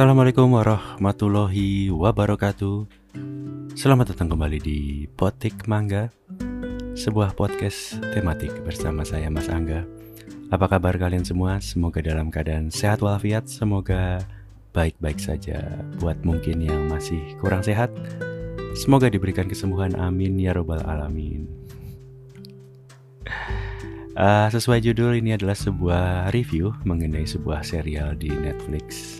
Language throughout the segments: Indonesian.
Assalamualaikum warahmatullahi wabarakatuh. Selamat datang kembali di Potik Mangga Sebuah podcast tematik bersama saya Mas Angga. Apa kabar kalian semua? Semoga dalam keadaan sehat walafiat Semoga baik-baik saja Buat mungkin yang masih kurang sehat. Semoga diberikan kesembuhan amin ya robbal alamin. Uh, Sesuai judul ini adalah sebuah review mengenai sebuah serial di Netflix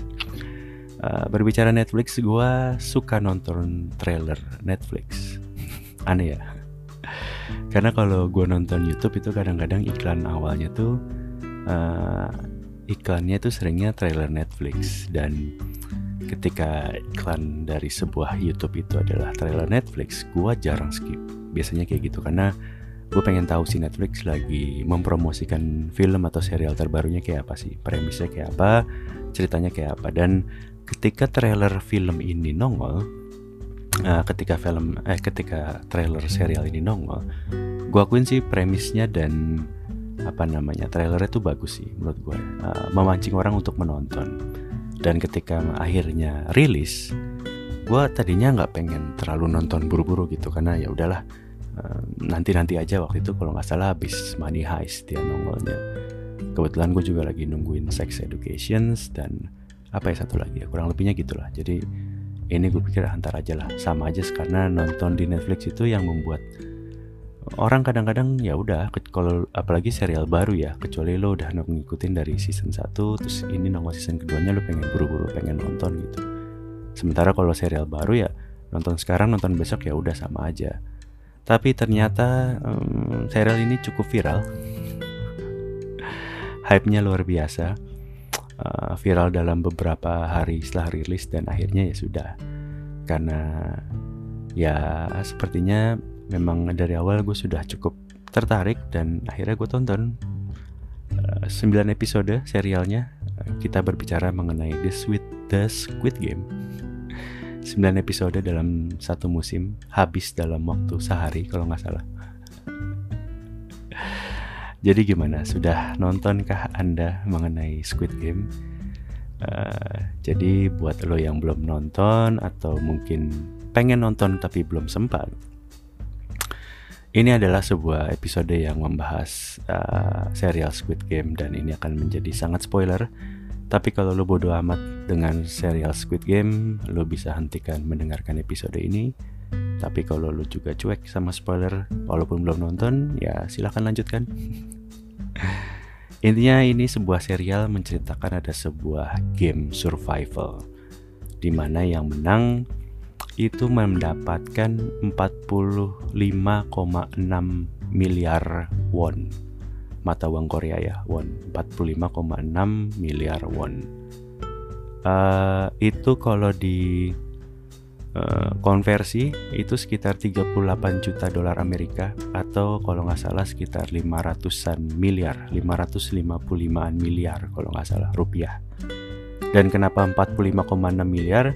Uh, berbicara Netflix, gue suka nonton trailer Netflix. Aneh ya. Karena kalau gue nonton YouTube itu kadang-kadang iklan awalnya tuh uh, iklannya tuh seringnya trailer Netflix dan ketika iklan dari sebuah YouTube itu adalah trailer Netflix, gue jarang skip. Biasanya kayak gitu karena gue pengen tahu si Netflix lagi mempromosikan film atau serial terbarunya kayak apa sih, premisnya kayak apa, ceritanya kayak apa dan ketika trailer film ini nongol uh, ketika film eh ketika trailer serial ini nongol gue akuin sih premisnya dan apa namanya trailernya tuh bagus sih menurut gue uh, memancing orang untuk menonton. Dan ketika akhirnya rilis gue tadinya nggak pengen terlalu nonton buru-buru gitu karena ya udahlah uh, nanti-nanti aja waktu itu kalau nggak salah habis Money Heist dia nongolnya. Kebetulan gue juga lagi nungguin Sex Educations dan apa ya satu lagi ya kurang lebihnya gitulah. Jadi ini gue pikir antar aja lah. Sama aja karena nonton di Netflix itu yang membuat orang kadang-kadang ya udah kalau apalagi serial baru ya kecuali lo udah ngikutin dari season 1 terus ini nongol season keduanya lo pengen buru-buru pengen nonton gitu. Sementara kalau serial baru ya nonton sekarang nonton besok ya udah sama aja. Tapi ternyata um, serial ini cukup viral. Hype-nya luar biasa uh, viral dalam beberapa hari setelah rilis dan akhirnya ya sudah. Karena ya sepertinya memang dari awal gue sudah cukup tertarik dan akhirnya gue tonton uh, 9 episode serialnya kita berbicara mengenai The Sweet The Squid Game. 9 episode dalam satu musim habis dalam waktu sehari kalau nggak salah jadi gimana? Sudah nontonkah Anda mengenai Squid Game? Uh, jadi buat lo yang belum nonton atau mungkin pengen nonton tapi belum sempat, ini adalah sebuah episode yang membahas uh, serial Squid Game dan ini akan menjadi sangat spoiler. Tapi kalau lo bodo amat dengan serial Squid Game, lo bisa hentikan mendengarkan episode ini. Tapi kalau lo juga cuek sama spoiler walaupun belum nonton, ya silahkan lanjutkan. Intinya ini sebuah serial menceritakan ada sebuah game survival di mana yang menang itu mendapatkan 45,6 miliar won. Mata uang Korea ya won. 45,6 miliar won. Uh, itu kalau di uh, konversi itu sekitar 38 juta dolar Amerika atau kalau nggak salah sekitar 500-an miliar 555-an miliar kalau nggak salah rupiah. Dan kenapa 45,6 miliar?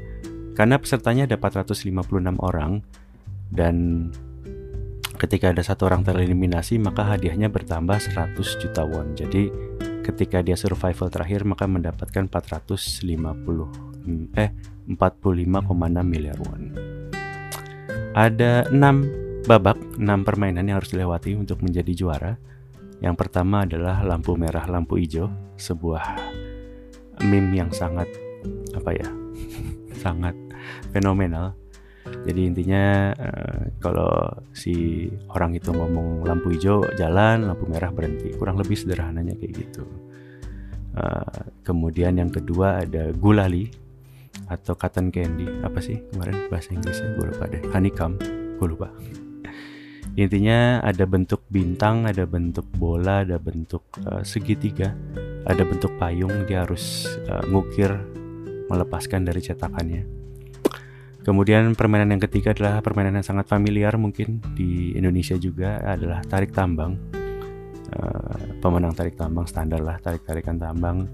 Karena pesertanya ada 456 orang dan ketika ada satu orang tereliminasi maka hadiahnya bertambah 100 juta won. Jadi ketika dia survival terakhir maka mendapatkan 450 eh 45,6 miliar won. Ada 6 babak, 6 permainan yang harus dilewati untuk menjadi juara. Yang pertama adalah lampu merah, lampu hijau, sebuah meme yang sangat apa ya? sangat fenomenal. Jadi intinya uh, kalau si orang itu ngomong lampu hijau jalan, lampu merah berhenti. Kurang lebih sederhananya kayak gitu. Uh, kemudian yang kedua ada gulali atau cotton candy. Apa sih kemarin bahasa Inggrisnya? Gue lupa deh. Honeycomb. Gue lupa. Intinya ada bentuk bintang ada bentuk bola ada bentuk uh, segitiga ada bentuk payung. Dia harus uh, ngukir melepaskan dari cetakannya. Kemudian permainan yang ketiga adalah permainan yang sangat familiar mungkin di Indonesia juga adalah tarik tambang. Uh, pemenang tarik tambang standar lah tarik tarikan tambang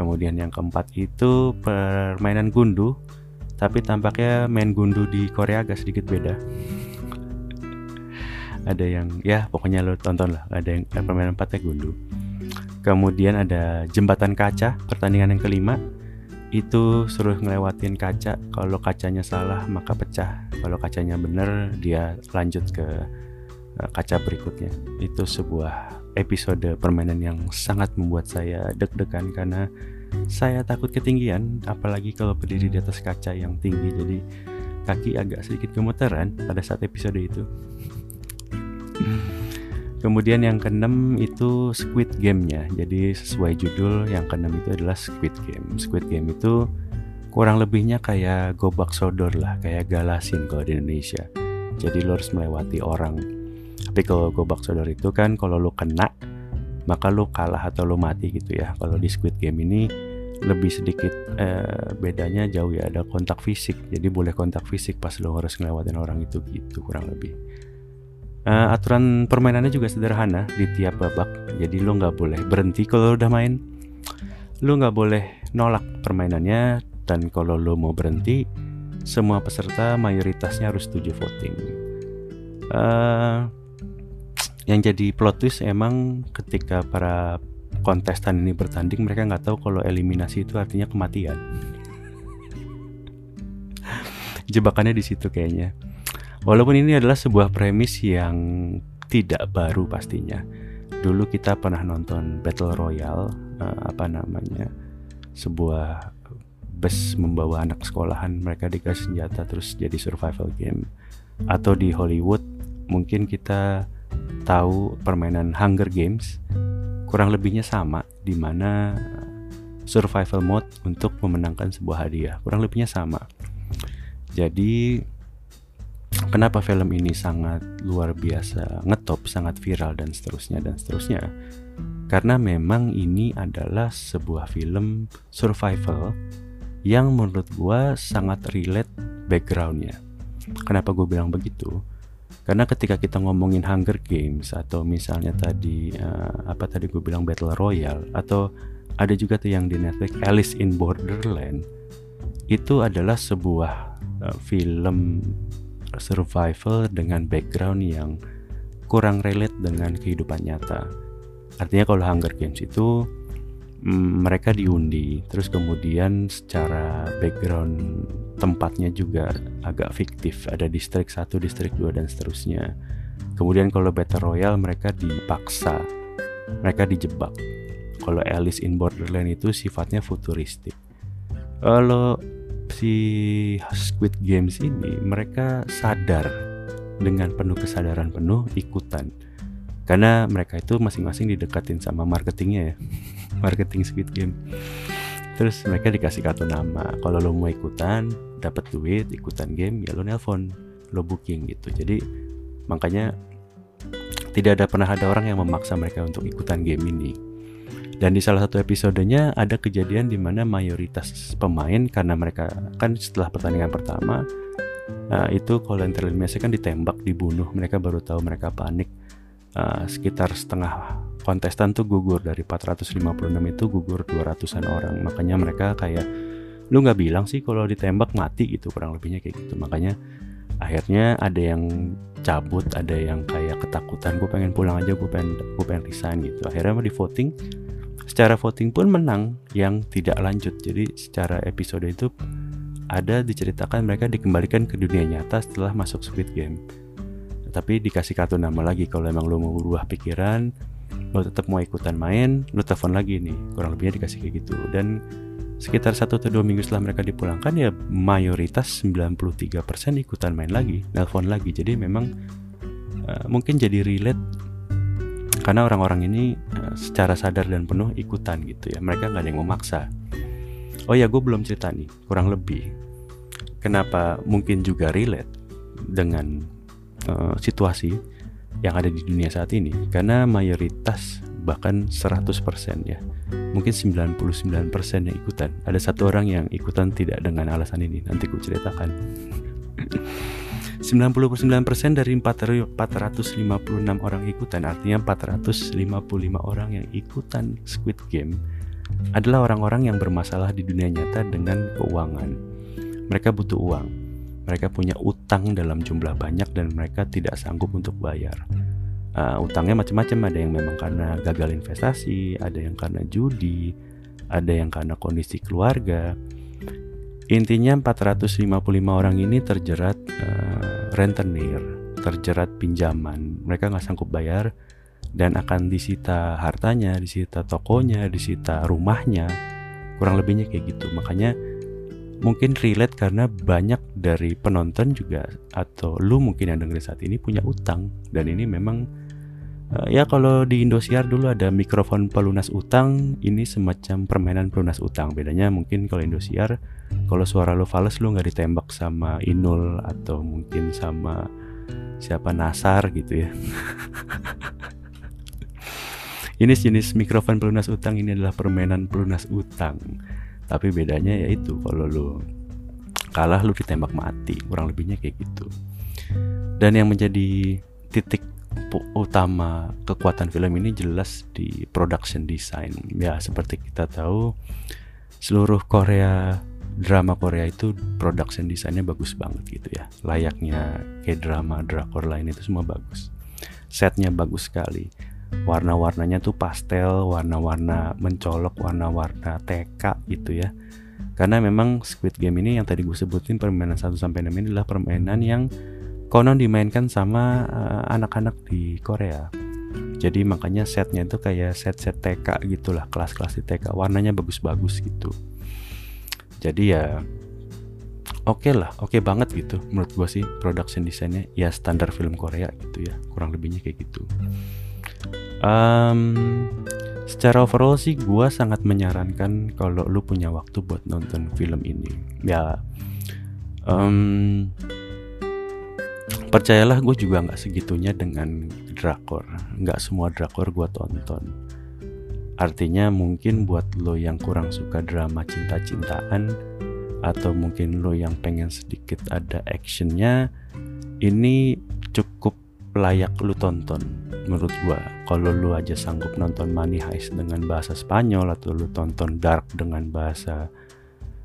Kemudian yang keempat itu permainan gundu, tapi tampaknya main gundu di Korea agak sedikit beda. ada yang ya pokoknya lo tonton lah, ada yang eh, permainan empatnya gundu. Kemudian ada jembatan kaca, pertandingan yang kelima. itu suruh ngelewatin kaca kalau kacanya salah maka pecah kalau kacanya bener dia lanjut ke uh, kaca berikutnya itu sebuah episode permainan yang sangat membuat saya deg-degan karena saya takut ketinggian apalagi kalau berdiri di atas kaca yang tinggi jadi kaki agak sedikit gemeteran pada saat episode itu Kemudian yang keenam itu Squid Game-nya. Jadi sesuai judul yang keenam itu adalah Squid Game. Squid Game itu kurang lebihnya kayak gobak sodor lah, kayak galasin kalau di Indonesia. Jadi lo harus melewati orang. Tapi kalau gobak sodor itu kan kalau lo kena maka lo kalah atau lo mati gitu ya. Kalau di Squid Game ini lebih sedikit eh, bedanya jauh ya ada kontak fisik jadi boleh kontak fisik pas lo harus ngelewatin orang itu gitu kurang lebih Uh, aturan permainannya juga sederhana di tiap babak. Jadi lo nggak boleh berhenti kalau udah main. Lo nggak boleh nolak permainannya dan kalau lo mau berhenti, semua peserta mayoritasnya harus setuju voting. Uh, yang jadi plot twist emang ketika para kontestan ini bertanding mereka nggak tahu kalau eliminasi itu artinya kematian. Jebakannya di situ kayaknya. Walaupun ini adalah sebuah premis yang tidak baru pastinya. Dulu kita pernah nonton Battle Royale, uh, apa namanya, sebuah bus membawa anak sekolahan, mereka dikasih senjata terus jadi survival game. Atau di Hollywood, mungkin kita tahu permainan Hunger Games, kurang lebihnya sama, di mana survival mode untuk memenangkan sebuah hadiah, kurang lebihnya sama. Jadi kenapa film ini sangat luar biasa ngetop, sangat viral dan seterusnya dan seterusnya. Karena memang ini adalah sebuah film survival yang menurut gue sangat relate backgroundnya. Kenapa gue bilang begitu? Karena ketika kita ngomongin Hunger Games atau misalnya tadi uh, apa tadi gue bilang Battle Royale atau ada juga tuh yang di Netflix Alice in Borderland itu adalah sebuah uh, film survival dengan background yang kurang relate dengan kehidupan nyata. Artinya kalau Hunger Games itu mm, mereka diundi, terus kemudian secara background tempatnya juga agak fiktif, ada distrik 1, distrik 2 dan seterusnya. Kemudian kalau Battle Royale mereka dipaksa, mereka dijebak. Kalau Alice in Borderland itu sifatnya futuristik. Kalau si Squid Games ini mereka sadar dengan penuh kesadaran penuh ikutan karena mereka itu masing-masing didekatin sama marketingnya ya marketing Squid Game terus mereka dikasih kartu nama kalau lo mau ikutan dapat duit ikutan game ya lo nelpon lo booking gitu jadi makanya tidak ada pernah ada orang yang memaksa mereka untuk ikutan game ini dan di salah satu episodenya ada kejadian di mana mayoritas pemain karena mereka kan setelah pertandingan pertama uh, itu kalau yang tereliminasi kan ditembak, dibunuh. Mereka baru tahu mereka panik. Uh, sekitar setengah kontestan tuh gugur dari 456 itu gugur 200-an orang. Makanya mereka kayak lu nggak bilang sih kalau ditembak mati gitu kurang lebihnya kayak gitu. Makanya akhirnya ada yang cabut, ada yang kayak ketakutan gue pengen pulang aja, gue pengen gue pengen resign gitu. Akhirnya mau di voting secara voting pun menang yang tidak lanjut jadi secara episode itu ada diceritakan mereka dikembalikan ke dunia nyata setelah masuk Squid Game tapi dikasih kartu nama lagi kalau emang lo mau berubah pikiran lo tetap mau ikutan main lo telepon lagi nih. Kurang lebihnya dikasih kayak gitu. Dan sekitar satu atau dua minggu setelah mereka dipulangkan ya mayoritas 93% ikutan main lagi nelpon lagi. Jadi memang uh, mungkin jadi relate karena orang-orang ini uh, secara sadar dan penuh ikutan gitu ya. Mereka nggak ada yang memaksa. Oh ya gue belum cerita nih kurang lebih. Kenapa mungkin juga relate dengan uh, situasi yang ada di dunia saat ini karena mayoritas bahkan 100% ya mungkin 99% yang ikutan ada satu orang yang ikutan tidak dengan alasan ini nanti gue ceritakan 99% dari 456 orang ikutan artinya 455 orang yang ikutan Squid Game adalah orang-orang yang bermasalah di dunia nyata dengan keuangan. Mereka butuh uang. Mereka punya utang dalam jumlah banyak dan mereka tidak sanggup untuk bayar. Uh, utangnya macam-macam, ada yang memang karena gagal investasi, ada yang karena judi, ada yang karena kondisi keluarga, intinya 455 orang ini terjerat uh, rentenir terjerat pinjaman. Mereka nggak sanggup bayar dan akan disita hartanya disita tokonya disita rumahnya. Kurang lebihnya kayak gitu. Makanya mungkin relate karena banyak dari penonton juga atau lu mungkin yang dengerin saat ini punya utang dan ini memang Uh, ya kalau di Indosiar dulu ada mikrofon pelunas utang, ini semacam permainan pelunas utang. Bedanya mungkin kalau Indosiar, kalau suara lo fals lo nggak ditembak sama Inul atau mungkin sama siapa Nasar gitu ya. ini jenis mikrofon pelunas utang ini adalah permainan pelunas utang. Tapi bedanya yaitu kalau lo kalah lo ditembak mati, kurang lebihnya kayak gitu. Dan yang menjadi titik utama kekuatan film ini jelas di production design. Ya, seperti kita tahu seluruh Korea drama Korea itu production desainnya bagus banget gitu ya. Layaknya kayak drama drakor lain itu semua bagus. Setnya bagus sekali. Warna-warnanya tuh pastel, warna-warna mencolok, warna-warna TK gitu ya. Karena memang Squid Game ini yang tadi gue sebutin permainan 1 sampai 6 ini adalah permainan yang konon dimainkan sama eh, anak-anak uh, di Korea. Jadi makanya setnya itu kayak set-set TK gitulah, kelas-kelas di TK. Warnanya bagus-bagus gitu. Jadi ya oke okay lah, oke okay banget gitu. Menurut gua sih production desainnya ya standar film Korea gitu ya, kurang lebihnya kayak gitu. Um, secara overall sih gua sangat menyarankan kalau lu punya waktu buat nonton film ini. Ya um, percayalah gue juga nggak segitunya dengan drakor nggak semua drakor gue tonton artinya mungkin buat lo yang kurang suka drama cinta-cintaan atau mungkin lo yang pengen sedikit ada actionnya ini cukup layak lo tonton menurut gue kalau lo aja sanggup nonton Money Heist dengan bahasa Spanyol atau lo tonton Dark dengan bahasa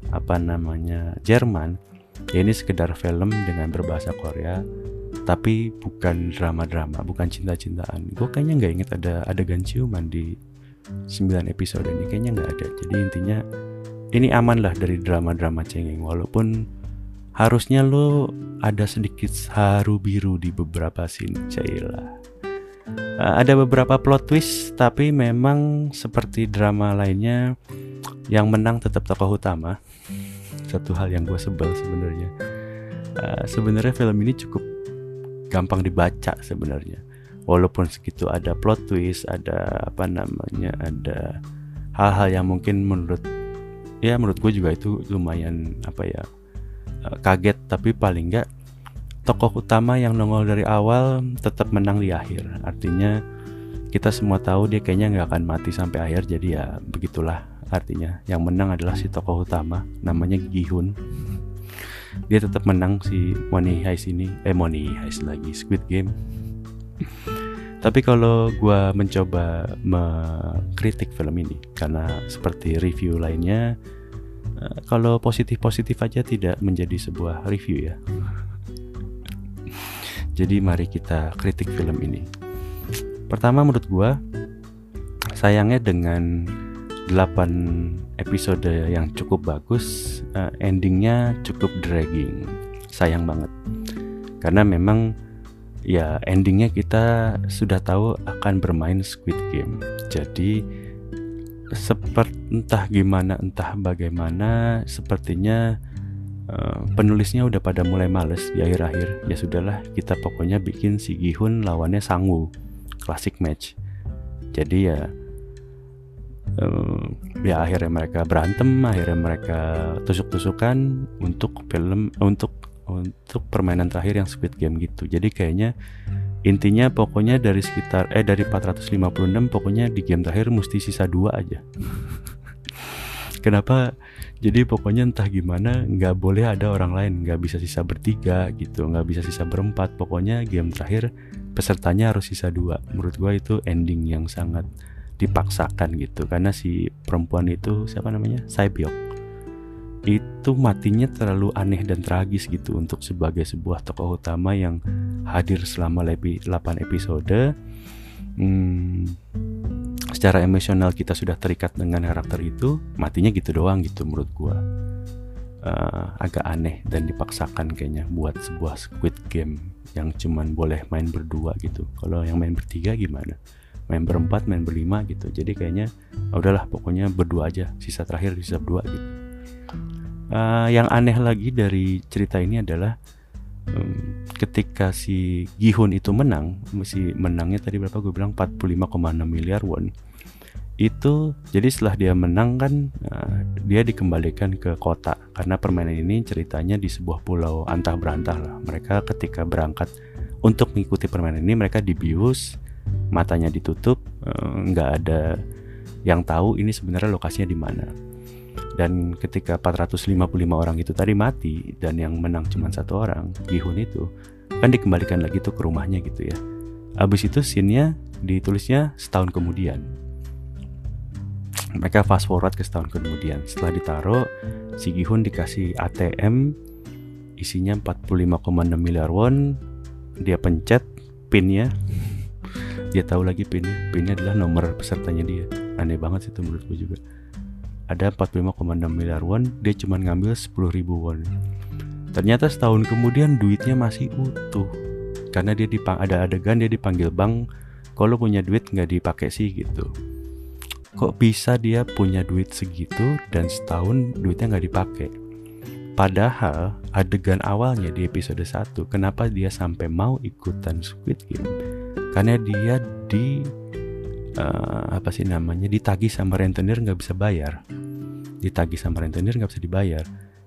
apa namanya Jerman ya ini sekedar film dengan berbahasa Korea tapi bukan drama-drama, bukan cinta-cintaan. Gue kayaknya nggak inget ada adegan ciuman di 9 episode ini, kayaknya nggak ada. Jadi intinya ini aman lah dari drama-drama cengeng, walaupun harusnya lo ada sedikit haru biru di beberapa scene, cailah. Uh, ada beberapa plot twist, tapi memang seperti drama lainnya yang menang tetap tokoh utama. Satu hal yang gue sebel sebenarnya. Uh, sebenarnya film ini cukup gampang dibaca sebenarnya walaupun segitu ada plot twist ada apa namanya ada hal-hal yang mungkin menurut ya menurut gue juga itu lumayan apa ya eh, kaget tapi paling enggak tokoh utama yang nongol dari awal tetap menang di akhir. Artinya kita semua tahu dia kayaknya nggak akan mati sampai akhir jadi ya begitulah artinya. Yang menang adalah si tokoh utama namanya Gihun dia tetap menang si Money Heist ini eh Money Heist lagi Squid Game. Tapi kalau gue mencoba mengkritik film ini karena seperti review lainnya eh, kalau positif-positif aja tidak menjadi sebuah review ya. Jadi mari kita kritik film ini. Pertama menurut gue sayangnya dengan 8 episode yang cukup bagus uh, endingnya cukup dragging. Sayang banget. Karena memang ya endingnya kita sudah tahu akan bermain Squid Game. Jadi seperti entah gimana entah bagaimana sepertinya uh, penulisnya udah pada mulai males di akhir-akhir. Ya sudahlah kita pokoknya bikin si Gihun lawannya Sangwoo classic match. Jadi ya uh, ya akhirnya mereka berantem akhirnya mereka tusuk-tusukan untuk film untuk untuk permainan terakhir yang Squid Game gitu. Jadi kayaknya intinya pokoknya dari sekitar eh dari 456 pokoknya di game terakhir mesti sisa dua aja. Kenapa? Jadi pokoknya entah gimana nggak boleh ada orang lain nggak bisa sisa bertiga gitu nggak bisa sisa berempat. Pokoknya game terakhir pesertanya harus sisa dua. Menurut gua itu ending yang sangat dipaksakan gitu. Karena si perempuan itu siapa namanya? Saibyok itu matinya terlalu aneh dan tragis gitu untuk sebagai sebuah tokoh utama yang hadir selama lebih 8 episode hmm, secara emosional kita sudah terikat dengan karakter itu matinya gitu doang gitu menurut gua uh, agak aneh dan dipaksakan kayaknya buat sebuah Squid Game yang cuman boleh main berdua gitu. Kalau yang main bertiga gimana? Main berempat, main berlima gitu. Jadi kayaknya oh udahlah pokoknya berdua aja. Sisa terakhir sisa dua gitu. Uh, yang aneh lagi dari cerita ini adalah um, ketika si Gihun itu menang, si menangnya tadi berapa? Gue bilang 45,6 miliar won. Itu jadi setelah dia menang kan uh, dia dikembalikan ke kota. Karena permainan ini ceritanya di sebuah pulau antah berantah lah. Mereka ketika berangkat untuk mengikuti permainan ini mereka dibius matanya ditutup eh, nggak uh, ada yang tahu ini sebenarnya lokasinya di mana dan ketika 455 orang itu tadi mati dan yang menang cuma satu orang Gihun itu kan dikembalikan lagi tuh ke rumahnya gitu ya. Abis itu scene-nya ditulisnya setahun kemudian. Mereka fast forward ke setahun kemudian. Setelah ditaruh si Gihun dikasih ATM isinya 45,6 miliar won. Dia pencet pinnya. Dia tahu lagi pinnya. Pinnya adalah nomor pesertanya dia. Aneh banget sih itu menurut gue juga ada 45,6 miliar won dia cuma ngambil 10 ribu won. Ternyata setahun kemudian duitnya masih utuh. Karena dia dipang ada adegan dia dipanggil bank kalau punya duit nggak dipakai sih? gitu. Kok bisa dia punya duit segitu dan setahun duitnya nggak dipakai? Padahal adegan awalnya di episode 1 kenapa dia sampai mau ikutan Squid Game? Karena dia di uh, apa sih namanya ditagih sama rentenir nggak bisa bayar. Ditagih sama rentenir nggak bisa dibayar.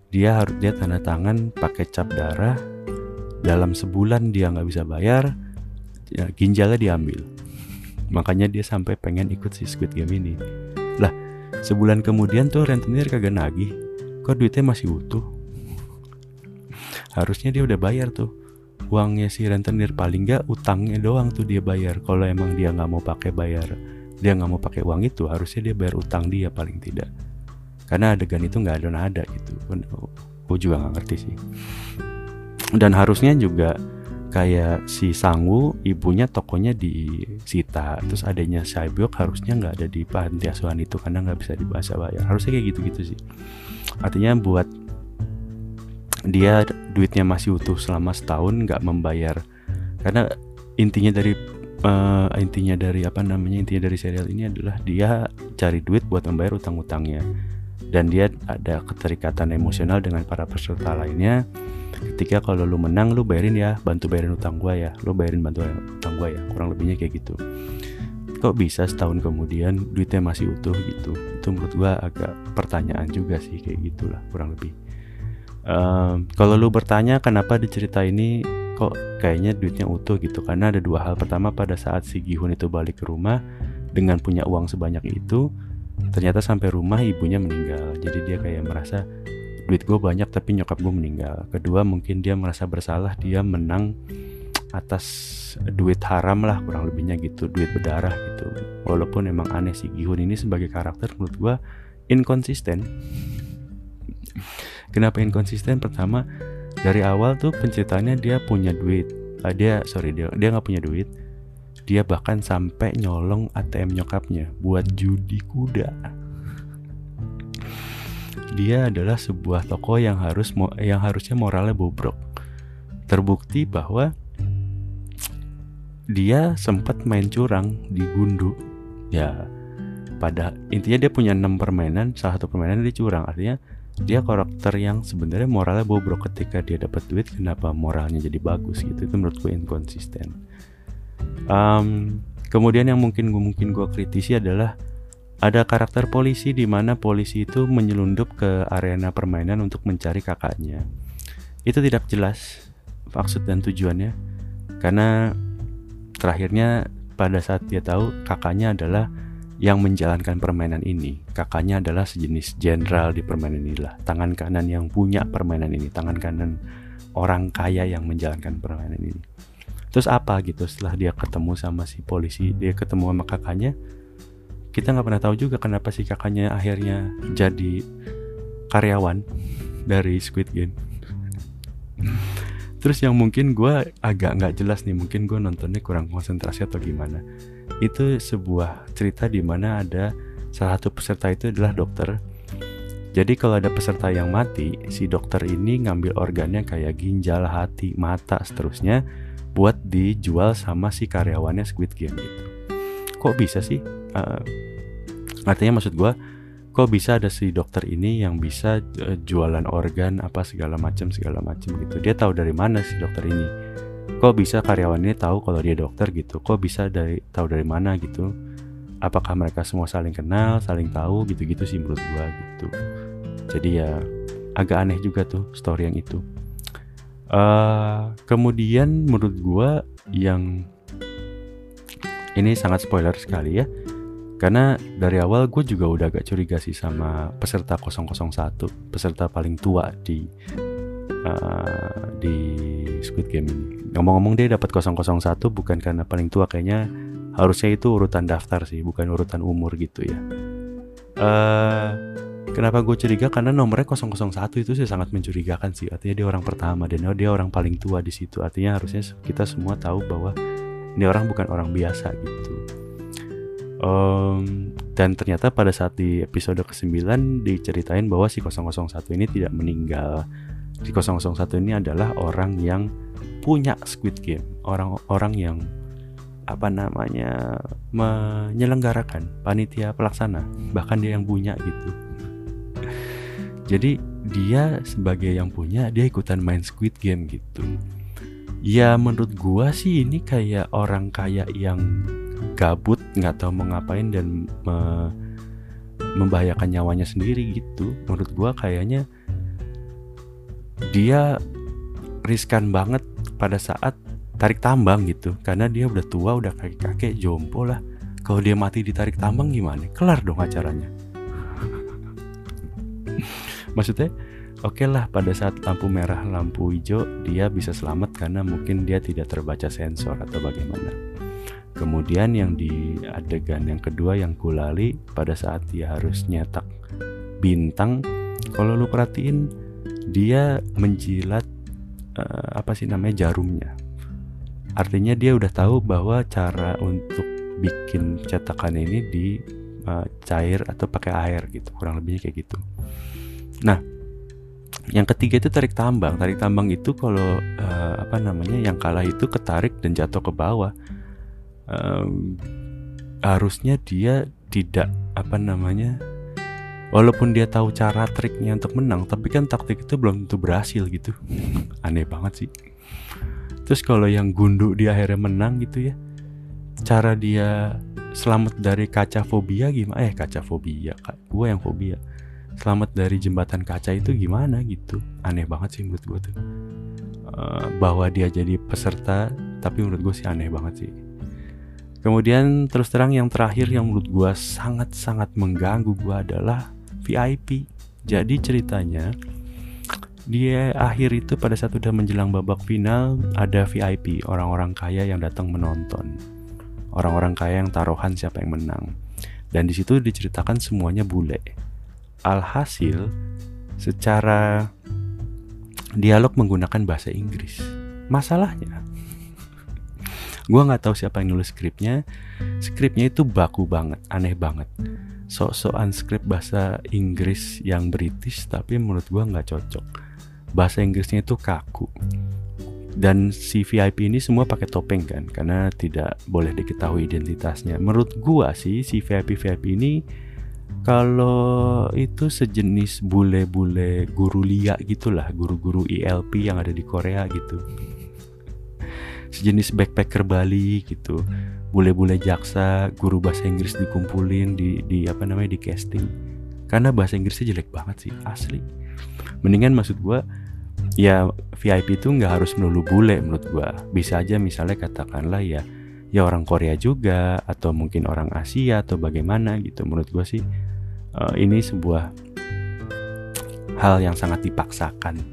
Dia harus dia tanda tangan pakai cap darah. Dalam sebulan dia nggak bisa bayar ya, ginjalnya diambil. Makanya dia sampai pengen ikut si Squid Game ini. Lah sebulan kemudian tuh rentenir kagak nagih. Kok duitnya masih utuh? Harusnya dia udah bayar tuh uangnya si rentenir paling nggak utangnya doang tuh dia bayar. Kalau emang dia nggak mau pakai bayar dia nggak mau pakai uang itu harusnya dia bayar utang dia paling tidak. Karena adegan itu nggak ada nada gitu. Gue juga nggak ngerti sih. Dan harusnya juga kayak si Sangwu ibunya tokonya disita terus adanya Saibyok harusnya nggak ada di panti asuhan itu karena nggak bisa dibahas bayar harusnya kayak gitu-gitu sih. Artinya buat dia duitnya masih utuh selama setahun nggak membayar. Karena intinya dari uh, intinya dari apa namanya intinya dari serial ini adalah dia cari duit buat membayar utang-utangnya. Dan dia ada keterikatan emosional dengan para peserta lainnya. Ketika kalau lu menang lu bayarin ya bantu bayarin utang gua ya. Lu bayarin bantu utang gua ya kurang lebihnya kayak gitu. Kok bisa setahun kemudian duitnya masih utuh gitu? Itu menurut gua agak pertanyaan juga sih kayak gitulah kurang lebih kalau lu bertanya kenapa di cerita ini kok kayaknya duitnya utuh gitu? Karena ada dua hal. Pertama pada saat si Gihun itu balik ke rumah dengan punya uang sebanyak itu ternyata sampai rumah ibunya meninggal. Jadi dia kayak merasa duit gue banyak tapi nyokap gue meninggal. Kedua mungkin dia merasa bersalah dia menang atas duit haram lah kurang lebihnya gitu duit berdarah gitu. Walaupun emang aneh sih Gihun ini sebagai karakter menurut gue inkonsisten kenapa inkonsisten pertama dari awal tuh penceritanya dia punya duit uh, dia sorry dia dia nggak punya duit dia bahkan sampai nyolong ATM nyokapnya buat judi kuda dia adalah sebuah toko yang harus yang harusnya moralnya bobrok. Terbukti bahwa dia sempat main curang di Gundu. Ya, pada intinya dia punya enam permainan, salah satu permainan dia curang. Artinya dia karakter yang sebenarnya moralnya bobrok ketika dia dapat duit kenapa moralnya jadi bagus gitu itu menurut gue inkonsisten um, kemudian yang mungkin gue mungkin gue kritisi adalah ada karakter polisi di mana polisi itu menyelundup ke arena permainan untuk mencari kakaknya. Itu tidak jelas maksud dan tujuannya karena terakhirnya pada saat dia tahu kakaknya adalah yang menjalankan permainan ini. Kakaknya adalah sejenis jenderal di permainan inilah, tangan kanan yang punya permainan ini, tangan kanan orang kaya yang menjalankan permainan ini. Terus apa gitu setelah dia ketemu sama si polisi, dia ketemu sama kakaknya, kita nggak pernah tahu juga kenapa si kakaknya akhirnya jadi karyawan dari Squid Game. Terus yang mungkin gue agak nggak jelas nih, mungkin gue nontonnya kurang konsentrasi atau gimana. Itu sebuah cerita di mana ada salah satu peserta itu adalah dokter. Jadi kalau ada peserta yang mati, si dokter ini ngambil organnya kayak ginjal, hati, mata, seterusnya buat dijual sama si karyawannya Squid Game gitu. Kok bisa sih? Uh, artinya maksud gue, kok bisa ada si dokter ini yang bisa uh, jualan organ apa segala macam segala macam gitu. Dia tahu dari mana si dokter ini? Kok bisa karyawan ini tahu kalau dia dokter gitu? Kok bisa dari tahu dari mana gitu? Apakah mereka semua saling kenal, saling tahu gitu-gitu sih menurut gue gitu jadi ya agak aneh juga tuh story yang itu uh, kemudian menurut gue yang ini sangat spoiler sekali ya karena dari awal gue juga udah agak curiga sih sama peserta 001 peserta paling tua di uh, di Squid Game ini ngomong-ngomong dia dapat 001 bukan karena paling tua kayaknya harusnya itu urutan daftar sih bukan urutan umur gitu ya uh, Kenapa gue curiga? Karena nomornya 001 itu sih sangat mencurigakan sih. Artinya dia orang pertama dan dia orang paling tua di situ. Artinya harusnya kita semua tahu bahwa ini orang bukan orang biasa gitu. Um, dan ternyata pada saat di episode ke-9 diceritain bahwa si 001 ini tidak meninggal. Si 001 ini adalah orang yang punya Squid Game, orang-orang yang apa namanya menyelenggarakan panitia pelaksana. Bahkan dia yang punya gitu. Jadi dia sebagai yang punya dia ikutan main Squid Game gitu. Ya menurut gua sih ini kayak orang kaya yang gabut nggak tahu mau ngapain dan me membahayakan nyawanya sendiri gitu. Menurut gua kayaknya dia riskan banget pada saat tarik tambang gitu. Karena dia udah tua udah kakek kakek jompo lah. Kalau dia mati ditarik tambang gimana? Kelar dong acaranya. Maksudnya oke okay lah pada saat lampu merah lampu hijau dia bisa selamat karena mungkin dia tidak terbaca sensor atau bagaimana. Kemudian yang di adegan yang kedua yang kulali pada saat dia harus nyetak bintang kalau lu perhatiin dia menjilat uh, apa sih namanya jarumnya artinya dia udah tahu bahwa cara untuk bikin cetakan ini di uh, cair atau pakai air gitu kurang lebihnya kayak gitu Nah, yang ketiga itu tarik tambang. Tarik tambang itu kalau uh, apa namanya yang kalah itu ketarik dan jatuh ke bawah. Um, harusnya dia tidak apa namanya walaupun dia tahu cara triknya untuk menang tapi kan taktik itu belum tentu berhasil gitu. Aneh banget sih. Terus kalau yang gundu di akhirnya menang gitu ya cara dia selamat dari kaca fobia gimana? Eh kaca fobia kak. Gue yang fobia. Selamat dari jembatan kaca itu gimana gitu? Aneh banget sih menurut gue tuh. Uh, bahwa dia jadi peserta tapi menurut gue sih aneh banget sih. Kemudian terus terang yang terakhir yang menurut gue sangat sangat mengganggu gue adalah VIP jadi ceritanya dia akhir itu pada saat udah menjelang babak final ada VIP orang-orang kaya yang datang menonton orang-orang kaya yang taruhan siapa yang menang dan di situ diceritakan semuanya bule Alhasil, secara dialog menggunakan bahasa Inggris. Masalahnya, gue nggak tahu siapa yang nulis skripnya. Skripnya itu baku banget, aneh banget. Sok-sokan skrip bahasa Inggris yang British, tapi menurut gue nggak cocok. Bahasa Inggrisnya itu kaku. Dan si VIP ini semua pakai topeng kan, karena tidak boleh diketahui identitasnya. Menurut gue sih, si VIP VIP ini kalau itu sejenis bule-bule guru lia gitulah, guru-guru ILP yang ada di Korea gitu. Sejenis backpacker Bali gitu. Bule-bule jaksa, guru bahasa Inggris dikumpulin di di apa namanya di casting. Karena bahasa Inggrisnya jelek banget sih, asli. Mendingan maksud gua ya VIP itu nggak harus melulu bule menurut gua. Bisa aja misalnya katakanlah ya ya orang Korea juga atau mungkin orang Asia atau bagaimana gitu menurut gue sih uh, ini sebuah hal yang sangat dipaksakan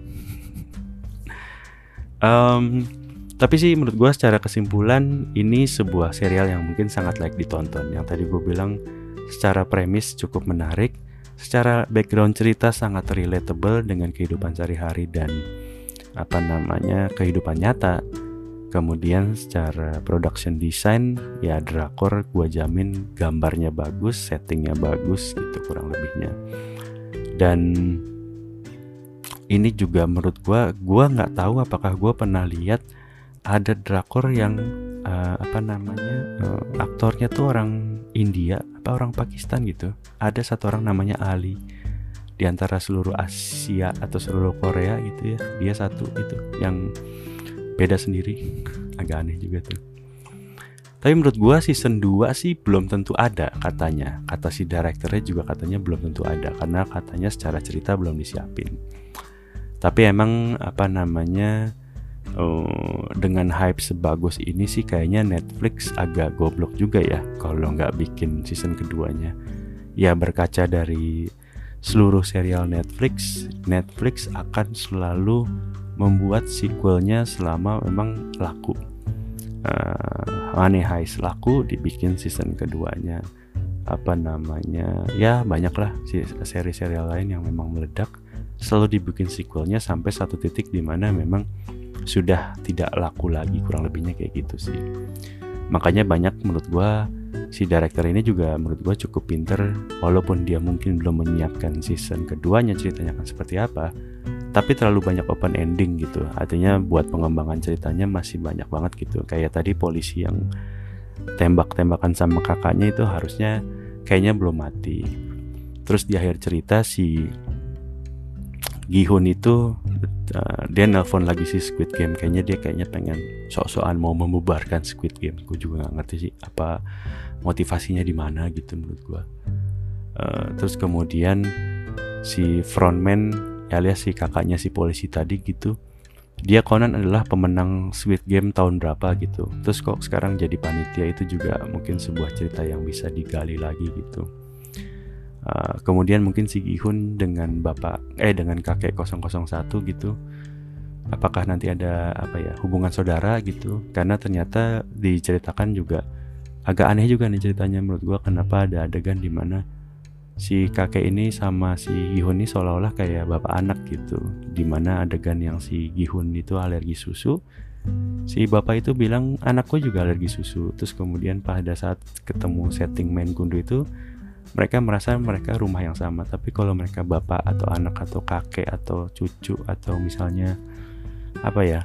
um, tapi sih menurut gue secara kesimpulan ini sebuah serial yang mungkin sangat layak ditonton. Yang tadi gue bilang secara premis cukup menarik secara background cerita sangat relatable dengan kehidupan sehari-hari dan apa namanya kehidupan nyata. Kemudian secara production design ya drakor gua jamin gambarnya bagus settingnya bagus gitu kurang lebihnya. Dan ini juga menurut gue gue nggak tahu apakah gue pernah lihat ada drakor yang uh, apa namanya uh, aktornya tuh orang India apa orang Pakistan gitu. Ada satu orang namanya Ali di antara seluruh Asia atau seluruh Korea gitu ya. Dia satu itu yang beda sendiri. Agak aneh juga tuh. Tapi menurut gue season 2 sih belum tentu ada katanya. Kata si direkturnya juga katanya belum tentu ada karena katanya secara cerita belum disiapin. Tapi emang apa namanya uh, dengan hype sebagus ini sih kayaknya Netflix agak goblok juga ya kalau nggak bikin season keduanya. Ya berkaca dari seluruh serial Netflix Netflix akan selalu membuat sequelnya selama memang laku. Uh, Money Heist laku dibikin season keduanya. Apa namanya? Ya banyaklah seri serial lain yang memang meledak. Selalu dibikin sequelnya sampai satu titik di mana memang sudah tidak laku lagi kurang lebihnya kayak gitu sih. Makanya banyak menurut gua si director ini juga menurut gua cukup pinter walaupun dia mungkin belum menyiapkan season keduanya ceritanya akan seperti apa tapi terlalu banyak open ending gitu. Artinya buat pengembangan ceritanya masih banyak banget gitu. Kayak tadi polisi yang tembak-tembakan sama kakaknya itu harusnya kayaknya belum mati. Terus di akhir cerita si Gihun itu uh, dia nelpon lagi si Squid Game. Kayaknya dia kayaknya pengen sok-sokan mau membubarkan Squid Game. Gue juga nggak ngerti sih apa motivasinya di mana gitu menurut gue uh, terus kemudian si frontman alias si kakaknya si polisi tadi gitu dia konon adalah pemenang Squid Game tahun berapa gitu. Terus kok sekarang jadi panitia itu juga mungkin sebuah cerita yang bisa digali lagi gitu Uh, kemudian mungkin si Gihun dengan bapak eh dengan kakek 001 gitu apakah nanti ada apa ya hubungan saudara gitu? Karena ternyata diceritakan juga agak aneh juga nih ceritanya menurut gua kenapa ada adegan di mana si kakek ini sama si Gihun ini seolah-olah kayak bapak anak gitu. Di mana adegan yang si Gihun itu alergi susu si bapak itu bilang anakku juga alergi susu. Terus kemudian pada saat ketemu setting main gundu itu mereka merasa mereka rumah yang sama. Tapi kalau mereka bapak atau anak atau kakek atau cucu atau misalnya apa ya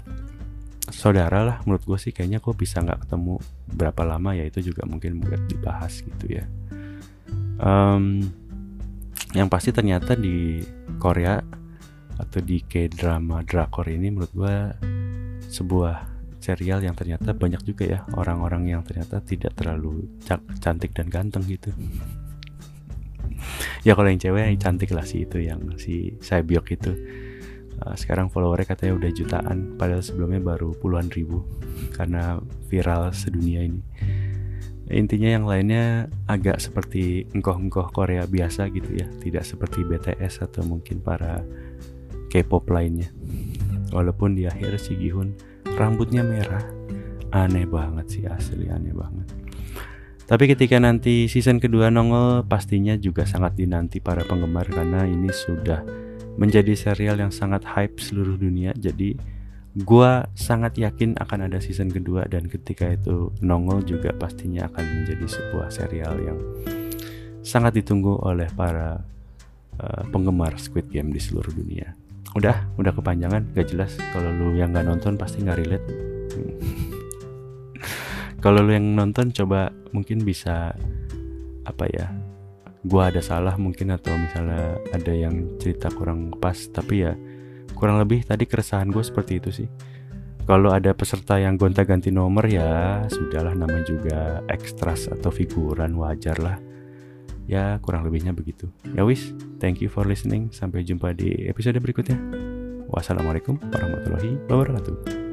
saudara lah menurut gue sih kayaknya kok bisa nggak ketemu berapa lama ya itu juga mungkin buat dibahas gitu ya. Um, yang pasti ternyata di Korea atau di K-drama drakor ini menurut gue sebuah serial yang ternyata banyak juga ya orang-orang yang ternyata tidak terlalu cantik dan ganteng gitu ya kalau yang cewek yang cantik lah sih itu yang si Saebyok itu. Uh, sekarang followernya katanya udah jutaan padahal sebelumnya baru puluhan ribu karena viral sedunia ini. Intinya yang lainnya agak seperti engkoh-engkoh Korea biasa gitu ya tidak seperti BTS atau mungkin para K-pop lainnya. Walaupun di akhir si Gihun rambutnya merah aneh banget sih asli aneh banget tapi ketika nanti season kedua nongol pastinya juga sangat dinanti para penggemar karena ini sudah menjadi serial yang sangat hype seluruh dunia. Jadi gue sangat yakin akan ada season kedua dan ketika itu nongol juga pastinya akan menjadi sebuah serial yang sangat ditunggu oleh para uh, penggemar Squid Game di seluruh dunia. Udah, udah kepanjangan, gak jelas. Kalau lu yang gak nonton pasti gak relate. kalau lu yang nonton coba mungkin bisa apa ya gua ada salah mungkin atau misalnya ada yang cerita kurang pas tapi ya kurang lebih tadi keresahan gue seperti itu sih. Kalau ada peserta yang gonta-ganti nomor ya sudahlah nama juga ekstras atau figuran wajar lah. Ya kurang lebihnya begitu. Ya wis thank you for listening. Sampai jumpa di episode berikutnya. Wassalamualaikum warahmatullahi wabarakatuh